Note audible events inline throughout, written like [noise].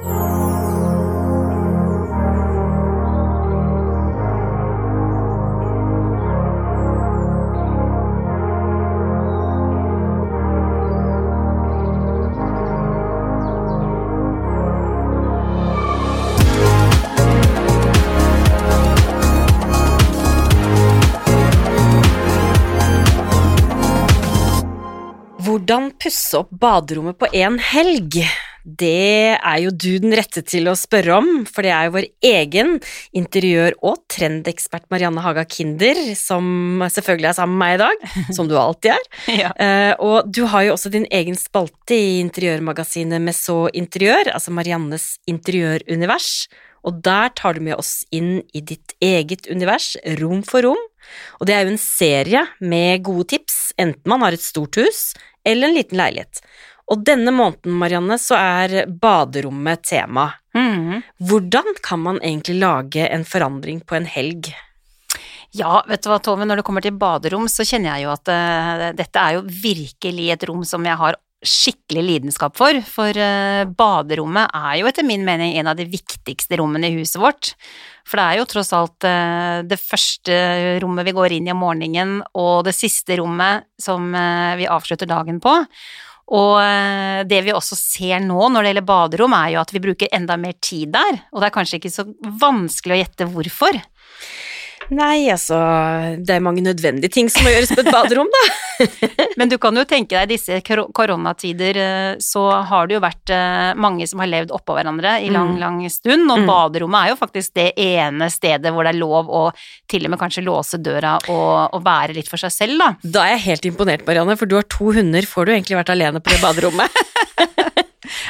Hvordan pusse opp baderommet på en helg? Det er jo du den rette til å spørre om, for det er jo vår egen interiør- og trendekspert Marianne Haga Kinder som selvfølgelig er sammen med meg i dag, [laughs] som du alltid er. Ja. Eh, og du har jo også din egen spalte i interiørmagasinet Messot Interiør, altså Mariannes interiørunivers, og der tar du med oss inn i ditt eget univers, rom for rom. Og det er jo en serie med gode tips, enten man har et stort hus eller en liten leilighet. Og denne måneden, Marianne, så er baderommet tema. Mm. Hvordan kan man egentlig lage en forandring på en helg? Ja, vet du hva, Tove, når det kommer til baderom, så kjenner jeg jo at uh, dette er jo virkelig et rom som jeg har skikkelig lidenskap for, for uh, baderommet er jo etter min mening en av de viktigste rommene i huset vårt. For det er jo tross alt uh, det første rommet vi går inn i om morgenen, og det siste rommet som uh, vi avslutter dagen på. Og eh, det vi også ser nå når det gjelder baderom, er jo at vi bruker enda mer tid der, og det er kanskje ikke så vanskelig å gjette hvorfor. Nei, altså, det er mange nødvendige ting som må gjøres på et baderom, da. [laughs] Men du kan jo tenke deg, disse koronatider, eh, så har det jo vært eh, mange som har levd oppå hverandre i lang, Mm. lang stund, og Mm. baderommet er jo faktisk det ene stedet hvor det er lov å til og med kanskje låse døra og, og være litt for seg selv, da. Da er jeg helt imponert, Marianne, for du har to hunder. Får du egentlig vært alene på det baderommet? [laughs]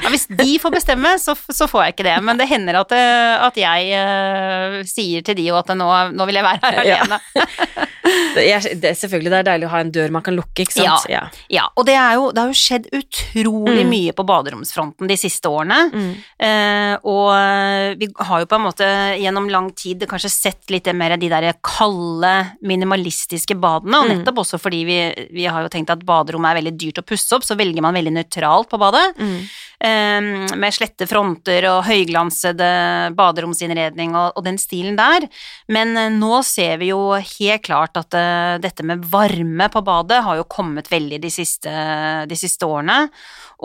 Ja, hvis de får bestemme, så, så får jeg ikke det, men det hender at, eh, at jeg uh, sier til de jo at nå, nå vil jeg være her Ja. alene. [laughs] Er, det selvfølgelig det er deilig å ha en dør man kan lukke, ikke sant? Ja. Ja, og det, er jo, det har jo skjedd utrolig Mm. mye på baderomsfronten de siste årene. Mm. Eh, og vi har jo på en måte gjennom lang tid kanskje sett litt mer de der kalde, minimalistiske badene, og Mm. nettopp også fordi vi, vi har jo tenkt at baderommet er veldig dyrt å pusse opp, så velger man veldig nøytralt på badet. Mm. Eh, med slette fronter og høyglansede baderomsinnredning og, og den stilen der. Men eh, nå ser vi jo helt klart at eh, dette med varme på badet har jo kommet veldig de siste, de siste årene.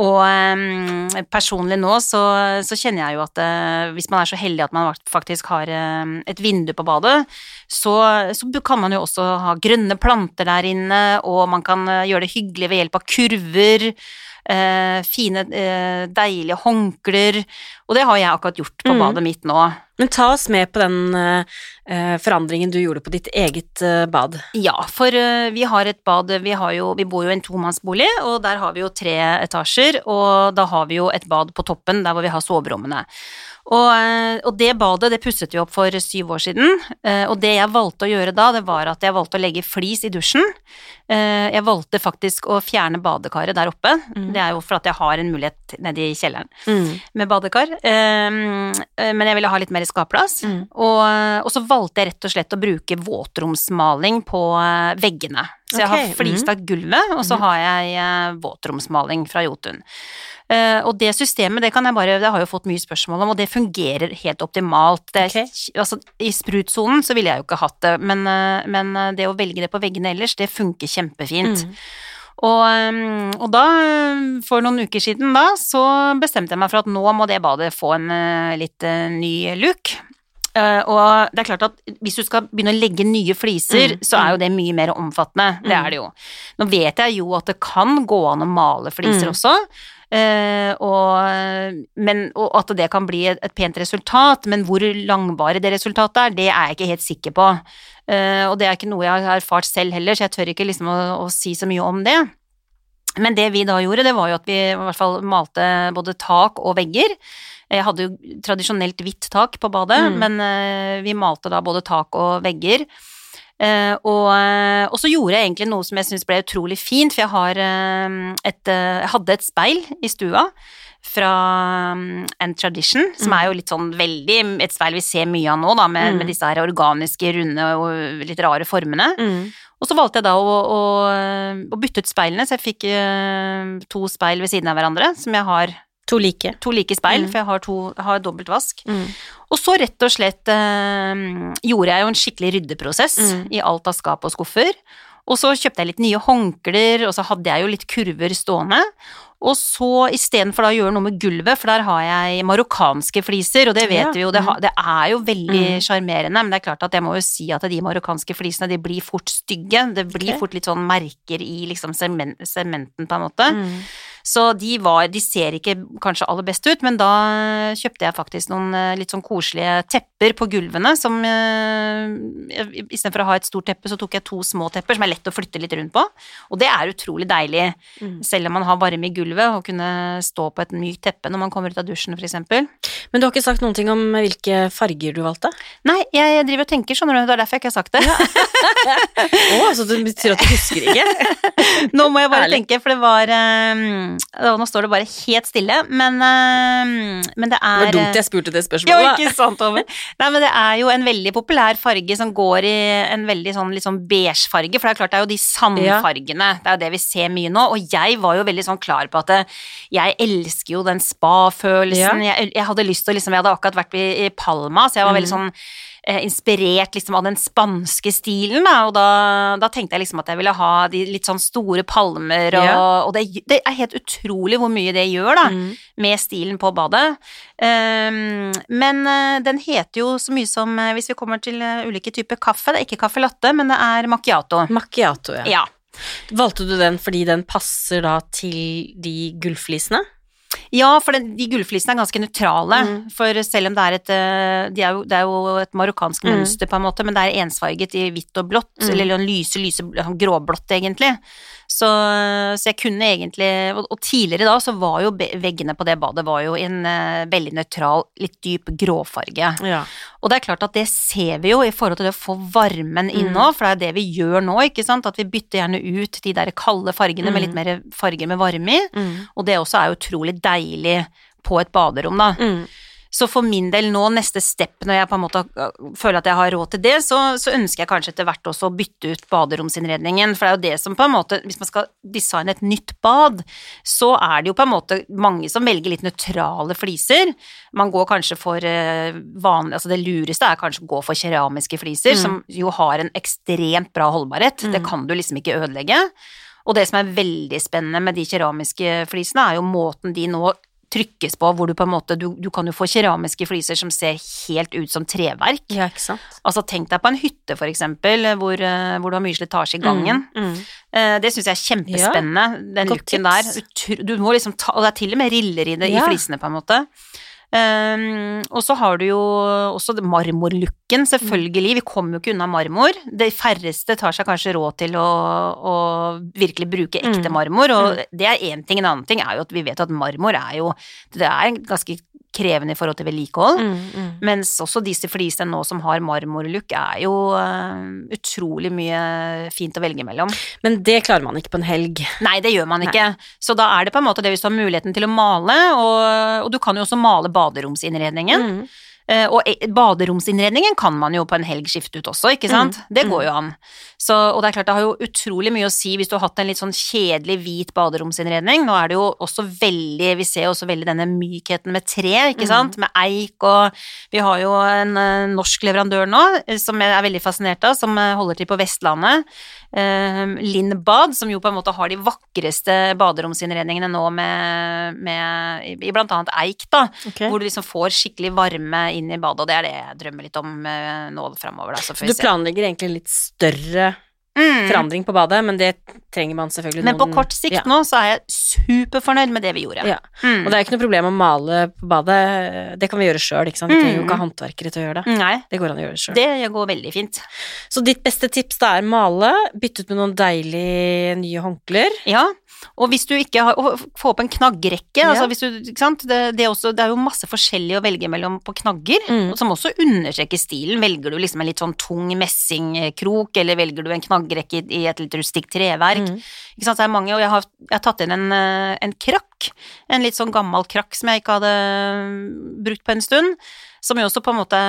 Og eh, personlig nå så, så kjenner jeg jo at eh, hvis man er så heldig at man faktisk har eh, et vindu på badet, så, så kan man jo også ha grønne planter der inne, og man kan gjøre det hyggelig ved hjelp av kurver. Eh, fine, eh, deilige håndklær. Og det har jeg akkurat gjort på Mm. badet mitt nå. Men ta oss med på den eh, forandringen du gjorde på ditt eget uh, bad. Ja, for uh, vi har et bad vi, har jo, vi bor jo i en tomannsbolig, og der har vi jo tre etasjer, og da har vi jo et bad på toppen der hvor vi har soverommene. Og, og det badet det pusset vi opp for syv år siden, og det jeg valgte å gjøre da, det var at jeg valgte å legge flis i dusjen. Jeg valgte faktisk å fjerne badekaret der oppe. Mm. Det er jo for at jeg har en mulighet nede i kjelleren. Mm. med badekar, men jeg ville ha litt mer skapplass. Mm. Og, og så valgte jeg rett og slett å bruke våtromsmaling på eh, veggene. Så jeg okay. har flislagt gulvet, og så Mhm. har jeg eh, våtromsmaling fra Jotun. Uh, og det systemet, det kan jeg bare Det har jeg jo fått mye spørsmål om, og det fungerer helt optimalt. Er- Ok. altså, I sprutsonen så ville jeg jo ikke hatt det, men, eh, men eh, det å velge det på veggene ellers, det funker kjempefint. Mm. Og, um, og da, for noen uker siden da, så bestemte jeg meg for at nå må det badet få en uh, litt uh, ny look. Uh, og det er klart at hvis du skal begynne å legge nye fliser, Mm, så er jo det mye mer omfattende. Det Mm. er det jo. Nå vet jeg jo at det kan gå an å male fliser Mm. også. Uh, og, men, og at det kan bli et, et pent resultat, men hvor langvarig det resultatet er, det er jeg ikke helt sikker på. Uh, og det er ikke noe jeg har erfart selv heller, så jeg tør ikke liksom å, å si så mye om det. Men det vi da gjorde, det var jo at vi i hvert fall malte både tak og vegger. Jeg hadde jo tradisjonelt hvitt tak på badet, Mm. men eh, vi malte da både tak og vegger. Eh, og, eh, og så gjorde jeg egentlig noe som jeg syns ble utrolig fint, for jeg, har, eh, et, jeg hadde et speil i stua fra um, And Tradition, som Mm. er jo litt sånn veldig et speil vi ser mye av nå, da, med, Mm. med disse her organiske, runde og litt rare formene. Mm. Og så valgte jeg da å, å, å bytte ut speilene, så jeg fikk uh, to speil ved siden av hverandre, som jeg har To like. To like speil, Mm. for jeg har, to, har dobbelt vask. Mm. Og så rett og slett eh, gjorde jeg jo en skikkelig ryddeprosess Mm. i alt av skap og skuffer. Og så kjøpte jeg litt nye håndklær, og så hadde jeg jo litt kurver stående. Og så istedenfor å gjøre noe med gulvet, for der har jeg marokkanske fliser, og det vet Ja. vi jo, det, det er jo veldig Mm. men det er klart at jeg må jo si at de marokkanske flisene, de blir fort stygge. Det blir okay. fort litt sånn merker i liksom sementen, på en måte. Mm. Så de var De ser ikke kanskje aller best ut, men da kjøpte jeg faktisk noen eh, litt sånn koselige tepper på gulvene som eh, Istedenfor å ha et stort teppe, så tok jeg to små tepper som er lett å flytte litt rundt på. Og det er utrolig deilig, Mm. selv om man har varme i gulvet, å kunne stå på et mykt teppe når man kommer ut av dusjen, eksempel. Men du har ikke sagt noen ting om hvilke farger du valgte? Nei, jeg driver og tenker, du, det er derfor jeg ikke har sagt det. Å, så det betyr at du husker ikke? [laughs] Nå må jeg bare Herlig. tenke, for det var eh, å, Nå står det bare helt stille, men, eh, men det Det er var dumt jeg spurte det Ja, spørsmålet. ikke sant, Tove. [laughs] Nei, men det er jo en veldig populær farge som går i en veldig sånn liksom sånn beige farge, for det er klart det er jo de sandfargene, det er jo det vi ser mye nå, og jeg var jo veldig sånn klar på at jeg elsker jo den spa-følelsen, jeg, jeg hadde lyst til å liksom, jeg hadde akkurat vært i, i Palma, så jeg var veldig sånn eh, inspirert liksom av den spanske stilen, da, og da, da tenkte jeg liksom at jeg ville ha de litt sånn store palmer, og, Ja. og det, det er helt utrolig hvor mye det gjør, da Mm. med stilen på badet. Um, men eh, den heter jo så mye som, eh, hvis vi kommer til eh, ulike typer kaffe, det er ikke caffè latte, men det er macchiato. Macchiato, ja. Ja. Valgte du den fordi den passer da til de gullflisene? Ja, for den, de gullflisene er ganske nøytrale. Mm. For selv om det er et eh, de er jo, Det er jo et marokkansk Mm. mønster, på en måte, men det er ensfarget i hvitt og blått, Mm. eller en lyse, lyse sånn gråblått, egentlig. Så, så jeg kunne egentlig og, og tidligere da så var jo veggene på det badet var jo i en uh, veldig nøytral, litt dyp gråfarge. Ja. Og det er klart at det ser vi jo i forhold til det å få varmen inn Mm. nå, for det er det vi gjør nå, ikke sant, at vi bytter gjerne ut de der kalde fargene med Mm. litt mer farger med varme i, Mm. og det også er utrolig deilig på et baderom, da. Mm. Så for min del nå, neste step, når jeg på en måte uh, føler at jeg har råd til det, så, så ønsker jeg kanskje etter hvert også å bytte ut baderomsinnredningen, for det er jo det som på en måte, hvis man skal designe et nytt bad, så er det jo på en måte mange som velger litt nøytrale fliser. Man går kanskje for uh, vanlig, altså det lureste er kanskje å gå for keramiske fliser, Mm. som jo har en ekstremt bra holdbarhet, det Mm. kan du liksom ikke ødelegge. Og det som er veldig spennende med de keramiske flisene, er jo måten de nå trykkes på, hvor du på en måte Du, du kan jo få keramiske fliser som ser helt ut som treverk. ja, ikke sant? Altså tenk deg på en hytte, for eksempel, hvor, eh, hvor du har mye slitasje i gangen. Mm. Mm. Eh, Det syns jeg er kjempespennende, den godt looken der. Du, Du må liksom ta Og det er til og med riller i det Ja. i flisene, på en måte. Um, og så har du jo også marmorlooken, selvfølgelig. Vi kommer jo ikke unna marmor. De færreste tar seg kanskje råd til å, å virkelig bruke ekte Mm. marmor, og det er én ting. En annen ting er jo at vi vet at marmor er jo Det er ganske krevende i forhold til vedlikehold. Mm. Mm. Mens også disse flisene nå som har marmorlook, er jo uh, utrolig mye fint å velge mellom. Men det klarer man ikke på en helg. Nei, det gjør man ikke. Så da er det på en måte det hvis du har muligheten til å male, og, og du kan jo også male baderomsinnredningen. Mm. Eh, og e- baderomsinnredningen kan man jo på en helg skifte ut også, ikke sant? Mm, Det mm. går jo an. Så, og det er klart det har jo utrolig mye å si hvis du har hatt en litt sånn kjedelig hvit baderomsinnredning. Nå er det jo også veldig, vi ser jo også veldig denne mykheten med tre, ikke Mm. sant? Med eik og Vi har jo en eh, norsk leverandør nå eh, som jeg er veldig fascinert av, som holder til på Vestlandet. Linn Bad, som jo på en måte har de vakreste baderomsinnredningene nå med, med i, i blant annet eik, da. Okay. Hvor du liksom får skikkelig varme inn i badet, og det er det jeg drømmer litt om eh, nå framover. Du planlegger egentlig litt større Mm. forandring på badet, men det trenger man selvfølgelig Men på kort sikt ja. nå så er jeg superfornøyd med det vi gjorde. Ja. Mm. Og det er ikke noe problem å male på badet, det kan vi gjøre sjøl, ikke sant. Vi trenger jo ikke ha håndverkere til å gjøre det. Nei, Det går an å gjøre sjøl. det går veldig fint. Så ditt beste tips da er male, bytte ut med noen deilige nye håndklær. Ja, og hvis du ikke har Få opp en knaggrekke, Ja. altså hvis du Ikke sant, det, det, er også, det er jo masse forskjellig å velge mellom på knagger, Mm. som også understreker stilen. Velger du liksom en litt sånn tung messingkrok, eller velger du en knaggrekke i, i et litt rustikt treverk? Mm. Ikke sant, så er det mange, og jeg har, jeg har tatt inn en, eh, en krakk, en litt sånn gammel krakk som jeg ikke hadde brukt på en stund, Som jo også på en måte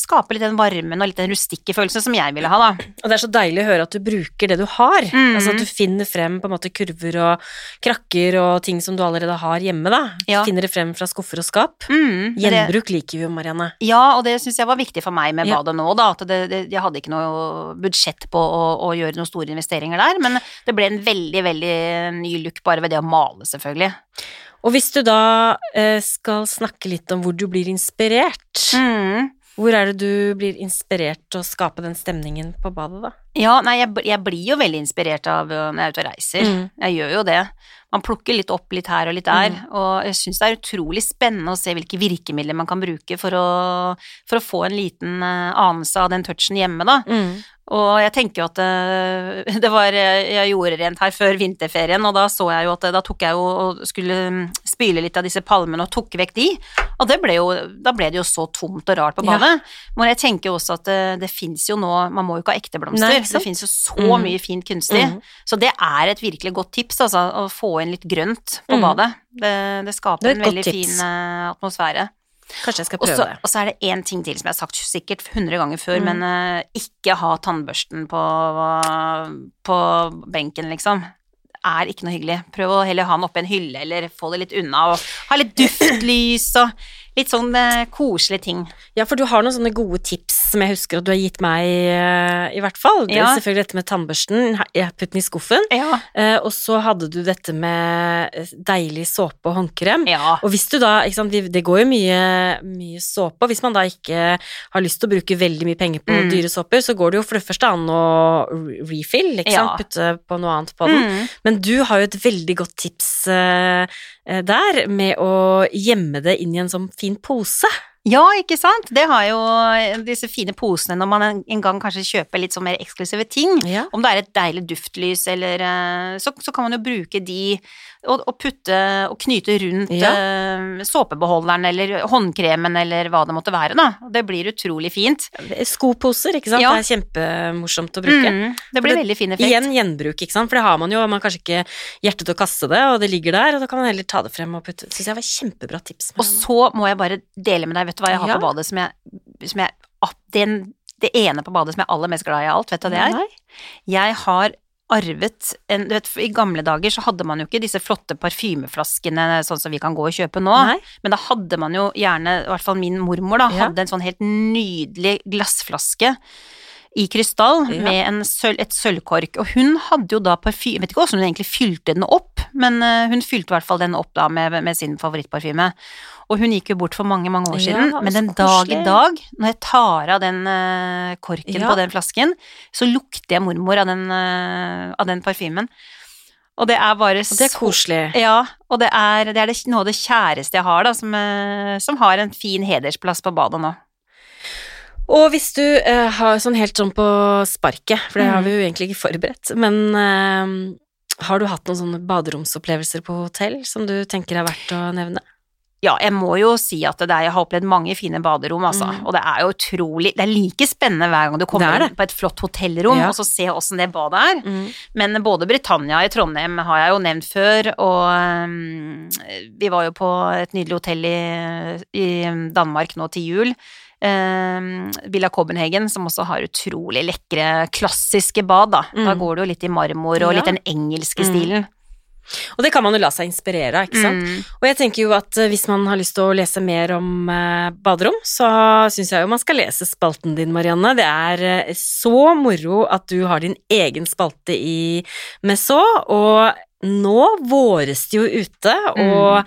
skaper litt den varmen og litt den rustikke følelsen som jeg ville ha, da. Og det er så deilig å høre at du bruker det du har. Mhm. Altså at du finner frem på en måte kurver og krakker og ting som du allerede har hjemme, da. Ja. Finner det frem fra skuffer og skap. Mm, Gjenbruk liker vi jo, Marianne. Ja, og det syns jeg var viktig for meg med Ja. badet nå, da. At det, det, jeg hadde ikke noe budsjett på å, å gjøre noen store investeringer der, men det ble en veldig, veldig ny look bare ved det å male, selvfølgelig. Og hvis du da eh, skal snakke litt om hvor du blir inspirert, Mm. Hvor er det du blir inspirert til å skape den stemningen på badet, da? Ja, nei, jeg, jeg blir jo veldig inspirert av uh, når jeg er ute og reiser. Mm. Jeg gjør jo det. Man plukker litt opp litt her og litt der, Mm. og jeg syns det er utrolig spennende å se hvilke virkemidler man kan bruke for å, for å få en liten uh, anelse av den touchen hjemme, da. Mm. Og jeg tenker jo at uh, [laughs] det var Jeg gjorde rent her før vinterferien, og da så jeg jo at da tok jeg jo og skulle spyle litt av disse palmene og tok vekk de, og det ble jo, da ble det jo så tomt og rart på Ja. badet. Men jeg tenker også at det, det fins jo nå Man må jo ikke ha ekte blomster. Nei, det fins jo så Mm. mye fint kunstig. Mm. Så det er et virkelig godt tips, altså, å få inn litt grønt på Mm. badet. Det, det skaper Det en veldig tips. fin eh, atmosfære. Kanskje jeg skal prøve også, det. og så er det én ting til som jeg har sagt sikkert 100 ganger før, Mm. men uh, ikke ha tannbørsten på, på benken, liksom. Er ikke noe hyggelig. Prøv å heller ha den oppi en hylle, eller få det litt unna, og ha litt duftlys og litt sånn eh, koselige ting. Ja, for du har noen sånne gode tips som jeg husker at du har gitt meg, eh, i hvert fall. Det er Ja. selvfølgelig dette med tannbørsten. putt den i skuffen. Ja. Eh, og så hadde du dette med deilig såpe og håndkrem. ja. Og hvis du da, ikke sant, det går jo mye, mye såpe, og hvis man da ikke har lyst til å bruke veldig mye penger på Mm. dyre såper, så går det jo for det første an å refill, ikke sant, putte på noe annet på den. Mm. Men du har jo et veldig godt tips der, med å gjemme det inn i en sånn fin pose. Ja, ikke sant? Det har jo disse fine posene når man en, en gang kanskje kjøper litt sånn mer eksklusive ting. Ja. Om det er et deilig duftlys eller eh, så, så kan man jo bruke de og, å putte og knyte rundt Ja. uh, såpebeholderen eller håndkremen eller hva det måtte være, da. Det blir utrolig fint. Skoposer, ikke sant, Ja. det er kjempemorsomt å bruke. Mm, det blir det- veldig fin effekt. Igjen gjenbruk, ikke sant, for det har man jo, man har kanskje ikke hjerte til å kaste det, og det ligger der, og da kan man heller ta det frem og putte. det. Syns jeg var kjempebra tips. Og så må jeg bare dele med deg, vet du hva jeg har Ja. på badet som jeg, som jeg ah, den, Det ene på badet som jeg er aller mest glad i av alt, vet du hva det er? Nei. Jeg har arvet en du vet, I gamle dager så hadde man jo ikke disse flotte parfymeflaskene sånn som vi kan gå og kjøpe nå. Nei. Men da hadde man jo gjerne, i hvert fall min mormor, da, Ja. hadde en sånn helt nydelig glassflaske i krystall Ja. med en sølv, et sølvkork. Og hun hadde jo da parfyme Jeg vet ikke hvordan hun egentlig fylte den opp, men eh, hun fylte i hvert fall den opp da med, med sin favorittparfyme. Og hun gikk jo bort for mange, mange år Ja, siden, men så den dag i dag, når jeg tar av den eh, korken Ja. på den flasken, så lukter jeg mormor av den, eh, av den parfymen. Og det er bare Og det er så koselig. ja, og det er, det er det, noe av det kjæreste jeg har, da, som, som har en fin hedersplass på badet nå. Og hvis du eh, har sånn helt sånn på sparket, for det har Mm. vi jo egentlig ikke forberedt, men eh, har du hatt noen sånne baderomsopplevelser på hotell som du tenker er verdt å nevne? Ja, jeg må jo si at det er, jeg har opplevd mange fine baderom, altså. Mm. Og det er jo utrolig Det er like spennende hver gang du kommer det det. inn på et flott hotellrom, Ja. og så se åssen det badet er. Men både Britannia i Trondheim har jeg jo nevnt før, og um, vi var jo på et nydelig hotell i, i Danmark nå til jul. Um, Villa Copenhagen, som også har utrolig lekre, klassiske bad, da. Da Mm. går det jo litt i marmor og Ja. litt den engelske Mm. stilen. Og det kan man jo la seg inspirere av, ikke sant? Mm. Og jeg tenker jo at eh, hvis man har lyst til å lese mer om eh, baderom, så syns jeg jo man skal lese spalten din, Marianne. Det er eh, så moro at du har din egen spalte i Messå, og nå våres det jo ute, og eh,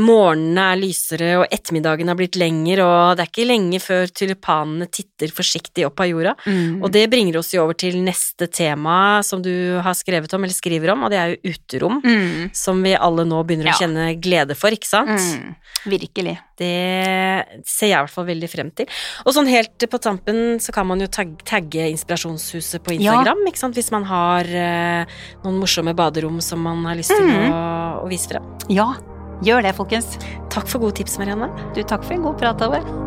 morgenene er lysere, og ettermiddagen har blitt lengre, og det er ikke lenge før tulipanene titter forsiktig opp av jorda. Mm. Og det bringer oss jo over til neste tema som du har skrevet om, eller skriver om, og det er jo uterom. Mm. Som vi alle nå begynner å kjenne glede for, ikke sant? Mm. Virkelig. Det ser jeg i hvert fall veldig frem til. Og sånn helt på tampen så kan man jo tagge Inspirasjonshuset på Ja. Instagram, ikke sant? Hvis man har eh, noen morsomme baderom som man har lyst til Mhm. å, å vise frem. Ja, gjør det, folkens. Takk for gode tips, Marianne. Du, takk for en god prat, Ove.